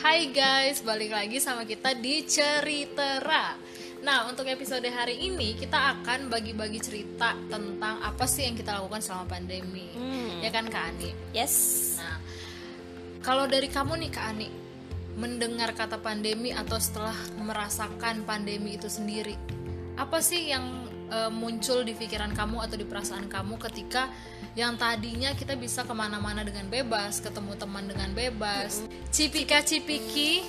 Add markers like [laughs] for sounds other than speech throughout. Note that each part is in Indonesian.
Hai guys, balik lagi sama kita di Ceritera. Nah, untuk episode hari ini kita akan bagi-bagi cerita tentang apa sih yang kita lakukan selama pandemi. Hmm. Ya kan Kak Ani? Yes. Nah, kalau dari kamu nih Kak Ani, mendengar kata pandemi atau setelah merasakan pandemi itu sendiri, apa sih yang eh, muncul di pikiran kamu atau di perasaan kamu ketika yang tadinya kita bisa ke mana-mana dengan bebas, ketemu teman dengan bebas, cipika cipiki,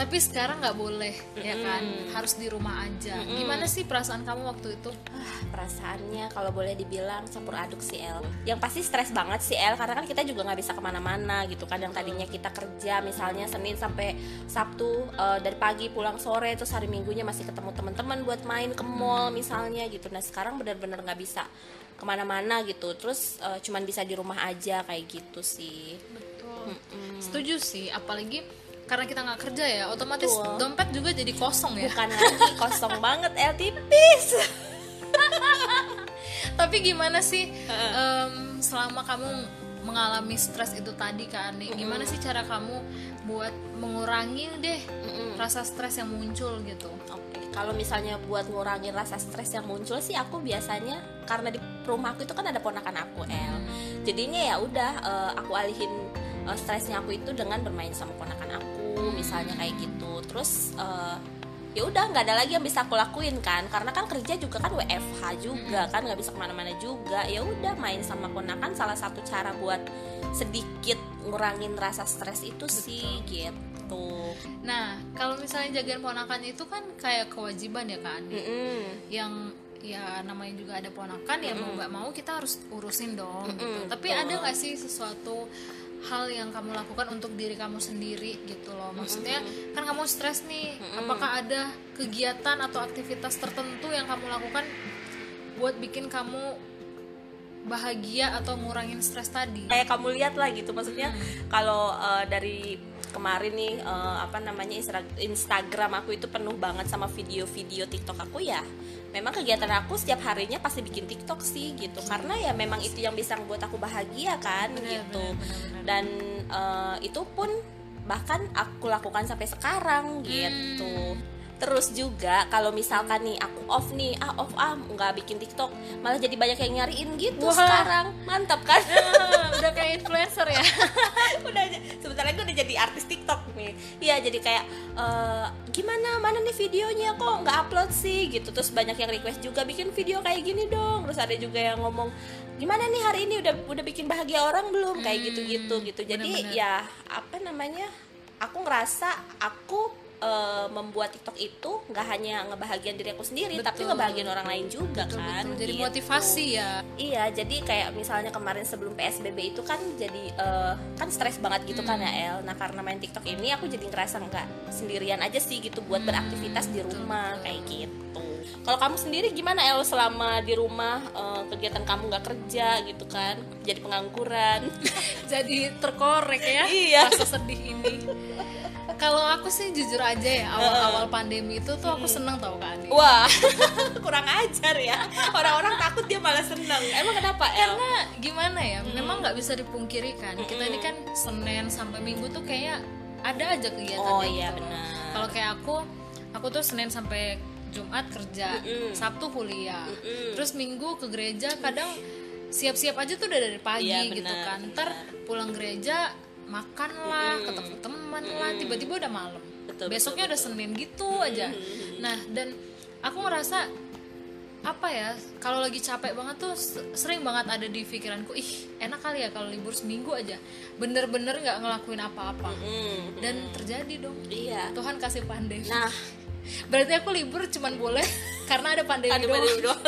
tapi sekarang nggak boleh, ya kan? Harus di rumah aja. Gimana sih perasaan kamu waktu itu? Ah, perasaannya kalau boleh dibilang campur aduk sih El. Yang pasti stres banget sih El, karena kan kita juga nggak bisa ke mana-mana gitu kan. Yang tadinya kita kerja misalnya Senin sampai Sabtu eh, dari pagi pulang sore, terus hari Minggunya masih ketemu teman-teman buat main ke mall misalnya gitu. Nah sekarang benar-benar nggak bisa ke mana-mana gitu. Terus eh, cuman bisa di rumah aja kayak gitu sih. Betul. Setuju sih, apalagi karena kita nggak kerja ya, otomatis Betul. dompet juga jadi kosong ya. Bukan lagi kosong banget El tipis. [laughs] Tapi gimana sih em, selama kamu mengalami stres itu tadi Kak Ani, gimana sih cara kamu buat mengurangi deh rasa stres yang muncul gitu? Oke, kalau misalnya buat ngurangin rasa stres yang muncul sih aku biasanya karena di rumahku itu kan ada ponakan aku El. Jadinya ya udah eh, aku alihin eh, stresnya aku itu dengan bermain sama ponakan aku, misalnya kayak gitu. Terus eh, ya udah nggak ada lagi yang bisa aku lakuin kan karena kan kerja juga kan WFH juga kan nggak bisa ke mana-mana juga ya udah main sama ponakan salah satu cara buat sedikit ngurangin rasa stres itu sih gitu Nah, kalau misalnya jagain ponakan itu kan kayak kewajiban ya Kak Ani, Mm-mm. yang ya namanya juga ada ponakan ya mau nggak mau kita harus urusin dong gitu. Mm-mm, Tapi betul. ada nggak sih sesuatu hal yang kamu lakukan untuk diri kamu sendiri gitu loh. Maksudnya kan kamu stres nih. Apakah ada kegiatan atau aktivitas tertentu yang kamu lakukan buat bikin kamu bahagia atau ngurangin stres tadi? Kayak kamu lihat lah gitu. Maksudnya kalau eh, dari kemarin nih eh, apa namanya Instagram aku itu penuh banget sama video-video TikTok aku ya. Memang kegiatan aku setiap harinya pasti bikin TikTok sih gitu. Karena ya memang itu yang bisa buat aku bahagia kan Bener, gitu. bener, bener, bener. dan eh, itu pun bahkan aku lakukan sampai sekarang gitu terus juga kalau misalkan nih aku off nih ah off ah nggak bikin TikTok malah jadi banyak yang nyariin gitu Wah. sekarang. Mantap kan? [laughs] Ah, udah kayak influencer ya? [laughs] Udah sebentar lagi udah jadi artis TikTok nih. Iya jadi kayak eh, gimana? Mana nih videonya? Kok nggak upload sih? Gitu. Terus banyak yang request juga bikin video kayak gini dong. Terus ada juga yang ngomong gimana nih hari ini? Udah udah bikin bahagia orang belum? Kayak gitu gitu gitu. Jadi bener-bener. ya apa namanya? Aku ngerasa aku eh, membuat TikTok itu nggak hanya ngebahagiain diri aku sendiri tapi Betul. ngebahagiain orang lain juga Betul, kan betul. jadi gitu. motivasi ya Iya, jadi kayak misalnya kemarin sebelum PSBB itu kan jadi eh, kan stres banget gitu kan ya El. Nah karena main TikTok ini aku jadi ngerasa nggak sendirian aja sih gitu buat beraktivitas di rumah kayak gitu. Kalau kamu sendiri gimana El selama di rumah eh, kegiatan kamu nggak kerja gitu kan? Jadi pengangguran? [laughs] jadi terkorek ya Iya. rasa sedih ini kalau aku sih jujur aja ya awal-awal pandemi itu tuh aku seneng tau kan Wah, [laughs] kurang ajar ya. Orang-orang takut dia malah seneng. Emang kenapa El? karena gimana ya memang nggak bisa dipungkiri kan kita ini kan senin sampai minggu tuh kayak ada aja kegiatan Oh iya gitu. benar. kalau kayak aku aku tuh senin sampai jumat kerja Mm-mm. sabtu kuliah Mm-mm. terus minggu ke gereja kadang siap-siap aja tuh udah dari pagi Iya, gitu benar, kan ntar pulang gereja makan lah ketemu teman lah tiba-tiba udah malam. Betul, besoknya udah senin gitu aja. Nah dan aku ngerasa apa ya kalau lagi capek banget tuh sering banget ada di pikiranku ih enak kali ya kalau libur seminggu aja. Bener-bener nggak ngelakuin apa-apa. Hmm, dan terjadi dong. Iya. Tuhan kasih pandemi. Nah, [laughs] berarti aku libur cuman boleh [laughs] karena ada pandemi ada doang. pandemi doang.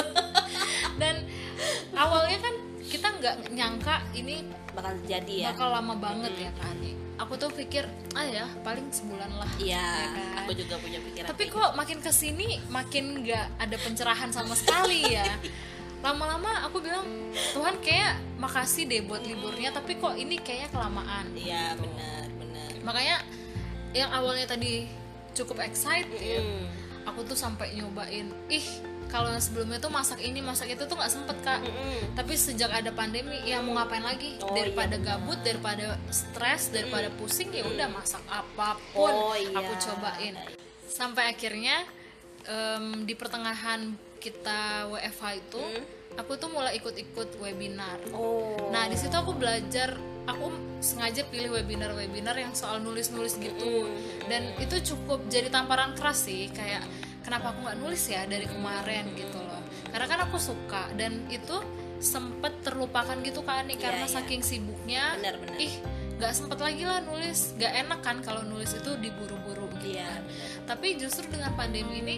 Nggak nyangka ini bakal jadi ya. bakal lama banget ya kan aku tuh pikir ah ya paling sebulan lah Iya, ya kan? aku juga punya pikiran. tapi kayak kok makin ke sini makin nggak ada pencerahan sama sekali ya [laughs] lama-lama aku bilang Tuhan kayak makasih deh buat liburnya tapi kok ini kayaknya kelamaan gitu. Iya, benar, benar. makanya yang awalnya tadi cukup excited Hmm. aku tuh sampai nyobain ih kalau sebelumnya tuh masak ini masak itu tuh nggak sempet kak. Mm-mm. tapi sejak ada pandemi ya mau ngapain lagi? Oh, daripada iya gabut daripada stres daripada pusing ya udah masak apa pun Oh, iya. aku cobain. Sampai akhirnya em, di pertengahan kita WFH itu aku tuh mulai ikut-ikut webinar. Oh. Nah di situ aku belajar, aku sengaja pilih webinar-webinar yang soal nulis-nulis gitu, dan itu cukup jadi tamparan keras sih, kayak kenapa aku nggak nulis ya dari kemarin gitu loh, karena kan aku suka dan itu sempet terlupakan gitu kan nih karena iya. saking sibuknya, Benar-benar. ih nggak sempet lagi lah nulis, nggak enak kan kalau nulis itu diburu-buru gitu Iya, kan. Tapi justru dengan pandemi ini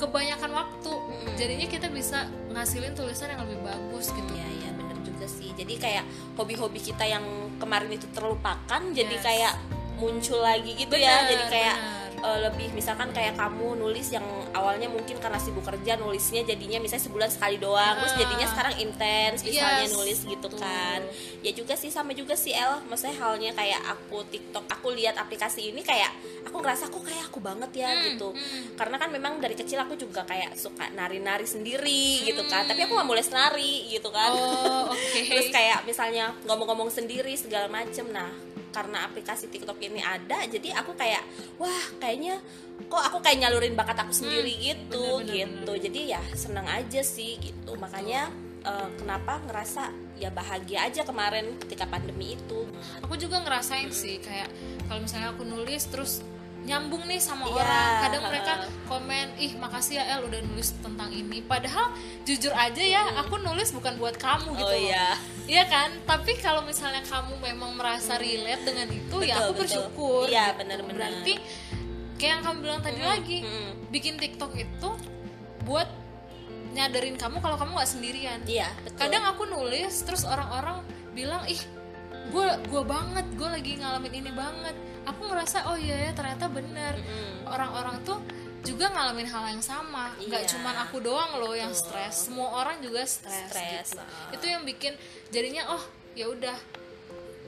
kebanyakan waktu, jadinya kita bisa ngasilin tulisan yang lebih bagus gitu. Iya iya bener juga sih. Jadi kayak hobi-hobi kita yang kemarin itu terlupakan, jadi Yes. kayak muncul lagi gitu ya. Benar, Jadi kayak benar. Eh, lebih misalkan kayak kamu nulis yang awalnya mungkin karena sibuk kerja nulisnya jadinya misalnya sebulan sekali doang, terus Ah. jadinya sekarang intens misalnya Yes, nulis gitu betul. kan. Ya juga sih sama juga sih El, maksudnya halnya kayak aku TikTok, aku lihat aplikasi ini kayak aku ngerasa aku kayak aku banget ya Hmm, gitu. Karena kan memang dari kecil aku juga kayak suka nari-nari sendiri gitu kan. Tapi aku gak mulai nari gitu kan. Oh, [laughs] oke. Terus kayak misalnya ngomong-ngomong sendiri segala macem. Nah, karena aplikasi TikTok ini ada, jadi aku kayak wah kayaknya kok aku kayak nyalurin bakat aku sendiri gitu bener, bener, gitu. Jadi ya seneng aja sih gitu. Makanya eh, kenapa ngerasa ya bahagia aja kemarin ketika pandemi itu. aku juga ngerasain sih kayak kalau misalnya aku nulis terus nyambung nih sama Iya, orang kadang mereka komen ih makasih ya El udah nulis tentang ini padahal jujur aja ya aku nulis bukan buat kamu gitu Oh, loh iya. Iya kan tapi kalau misalnya kamu memang merasa relate dengan itu ya Betul, aku betul. bersyukur Iya, gitu. benar-benar. berarti kayak yang kamu bilang tadi lagi mm. bikin TikTok itu buat nyadarin kamu kalau kamu nggak sendirian Iya, betul. kadang aku nulis terus orang-orang bilang ih gue gue banget gue lagi ngalamin ini banget. Aku ngerasa oh iya ya ternyata bener. Orang-orang tuh juga ngalamin hal yang sama. Nggak Iya. cuman aku doang loh yang stres. Semua orang juga stres gitu. ah. itu yang bikin jadinya oh ya udah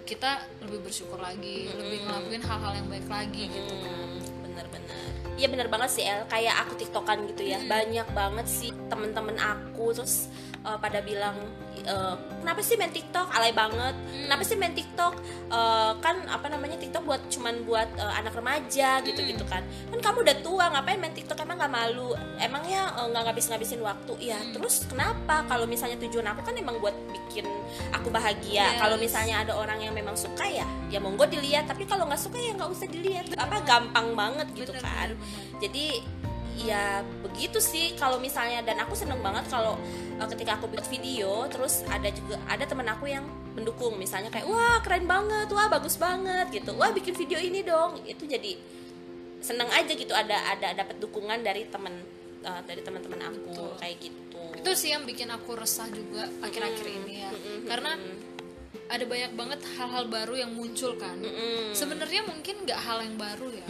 kita lebih bersyukur lagi lebih ngelakuin hal-hal yang baik lagi gitu. Kan bener-bener Iya bener banget sih El. Kayak aku tiktokan gitu ya. Banyak banget sih temen-temen aku terus eh, pada bilang eh, kenapa sih main tiktok? Alay banget. Kenapa sih main tiktok? Eh, kan apa namanya tiktok buat cuman buat eh, anak remaja gitu gitu kan. Kan kamu udah tua ngapain main tiktok? Emang nggak malu? Emangnya nggak ngabis ngabisin waktu ya terus kenapa? Kalau misalnya tujuan aku kan emang buat bikin aku bahagia. Yes. kalau misalnya ada orang yang memang suka ya ya monggo dilihat. Tapi kalau nggak suka ya nggak usah dilihat. Apa gampang banget gitu Bener, kan. bener, bener. Jadi ya begitu sih kalau misalnya dan aku seneng banget kalau uh, ketika aku bikin video terus ada juga ada teman aku yang mendukung. Misalnya kayak wah keren banget wah bagus banget gitu. Wah bikin video ini dong. Itu jadi seneng aja gitu ada ada dapat dukungan dari teman uh, dari teman-teman aku kayak gitu. Itu sih yang bikin aku resah juga akhir-akhir ini ya. Karena ada banyak banget hal-hal baru yang muncul kan. Sebenarnya mungkin nggak hal yang baru ya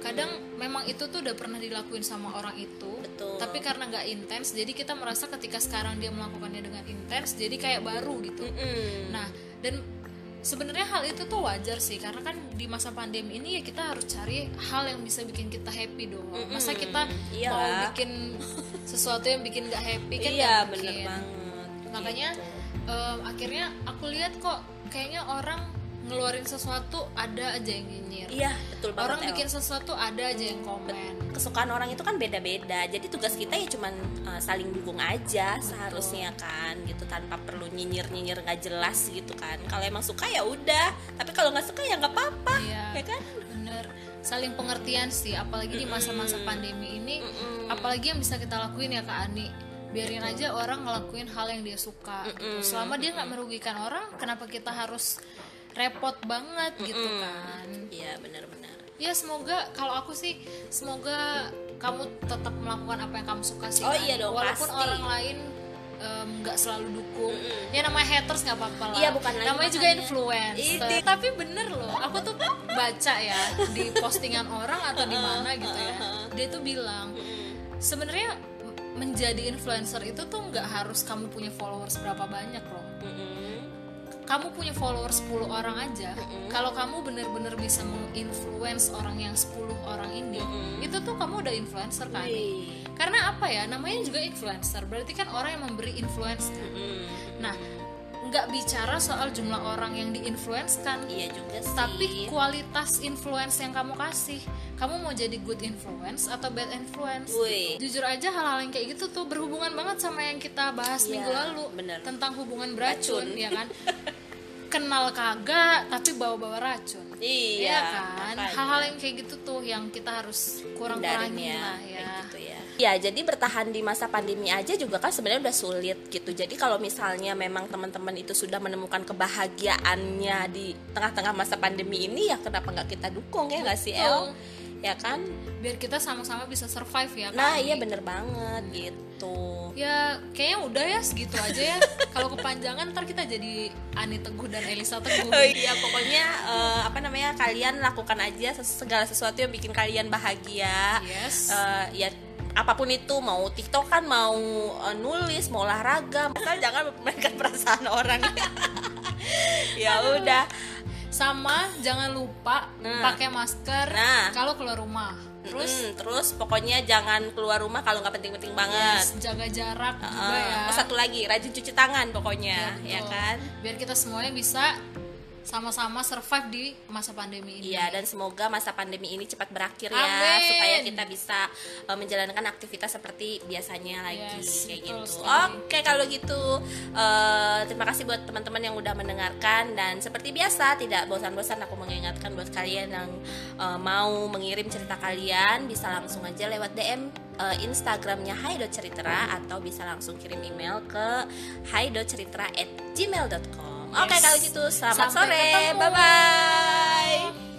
kadang memang itu tuh udah pernah dilakuin sama orang itu Betul. tapi karena nggak intens jadi kita merasa ketika sekarang dia melakukannya dengan intens jadi kayak baru gitu Mm-mm. nah dan sebenarnya hal itu tuh wajar sih karena kan di masa pandemi ini ya kita harus cari hal yang bisa bikin kita happy dong masa kita Iya mau bikin [laughs] sesuatu yang bikin nggak happy kan iya bener banget makanya Gitu. em, akhirnya aku lihat kok kayaknya orang ngeluarin sesuatu ada aja yang nyinyir. Iya betul banget orang El. bikin sesuatu ada aja yang komen. kesukaan orang itu kan beda-beda. Jadi tugas kita ya cuman uh, saling dukung aja seharusnya kan gitu tanpa perlu nyinyir-nyinyir nggak jelas gitu kan. Kalau emang suka ya udah tapi kalau nggak suka ya nggak apa-apa Iya. ya kan? bener. Saling pengertian sih apalagi di masa-masa pandemi ini apalagi yang bisa kita lakuin ya kak Ani. Biarin aja orang ngelakuin hal yang dia suka gitu. selama dia nggak merugikan orang kenapa kita harus repot banget gitu kan. Iya benar-benar. Ya semoga kalau aku sih semoga kamu tetap melakukan apa yang kamu suka sih Oh Kak. iya dong, walaupun pasti. orang lain nggak selalu dukung. Ya namanya haters nggak apa-apa lah. Iya, bukan lagi namanya juga influencer. Ini. tapi bener loh aku tuh baca ya di postingan orang atau di mana gitu ya. dia tuh bilang sebenarnya menjadi influencer itu tuh nggak harus kamu punya followers berapa banyak loh kamu punya followers 10 orang aja kalau kamu bener-bener bisa menginfluence orang yang 10 orang ini itu tuh kamu udah influencer kan? Wih, karena apa ya? Namanya juga influencer berarti kan orang yang memberi influence kan? Mm, nah nggak bicara soal jumlah orang yang diinfluenskan iya juga sih. tapi kualitas influence yang kamu kasih. Kamu mau jadi good influence atau bad influence? Jujur aja hal-hal yang kayak gitu tuh berhubungan banget sama yang kita bahas Iya, minggu lalu bener. tentang hubungan beracun Racun. ya kan [laughs] kenal kagak tapi bawa-bawa racun iya Iya kan hal-hal yang kayak gitu tuh yang kita harus kurang-kurangin lah kayak ya gitu ya. Ya, jadi bertahan di masa pandemi aja juga kan sebenarnya udah sulit gitu. Jadi kalau misalnya memang teman-teman itu sudah menemukan kebahagiaannya di tengah-tengah masa pandemi ini ya kenapa nggak kita dukung ya nggak sih El? Ya kan? biar kita sama-sama bisa survive ya Nah, Kak iya bener banget gitu. ya kayaknya udah ya segitu aja ya [laughs] kalau kepanjangan ntar kita jadi Ani Teguh dan Elisa Teguh Oh iya, pokoknya eh, apa namanya? Kalian lakukan aja segala sesuatu yang bikin kalian bahagia. yes Eh, ya apa pun itu mau TikTok kan mau eh, nulis mau olahraga asal jangan memainkan perasaan orang [laughs] ya udah sama jangan lupa Nah. pakai masker Nah. kalau keluar rumah terus terus terus pokoknya jangan keluar rumah kalau nggak penting-penting banget yes, jaga jarak juga Eh, ya satu lagi rajin cuci tangan pokoknya ya betul. kan biar kita semuanya bisa sama-sama survive di masa pandemi ini Iya dan semoga masa pandemi ini cepat berakhir ya Amin. supaya kita bisa eh, menjalankan aktivitas seperti biasanya lagi Yes, kayak betul gitu. sekali. Oke kalau gitu eh, terima kasih buat teman-teman yang udah mendengarkan dan seperti biasa tidak bosan-bosan aku mengingatkan buat kalian yang eh, mau mengirim cerita kalian bisa langsung aja lewat DM Instagramnya Hai.Ceritera atau bisa langsung kirim email ke hai.ceritera@gmail.com. Oke, okay, yes. kalau gitu selamat Sampai sore. Bye bye.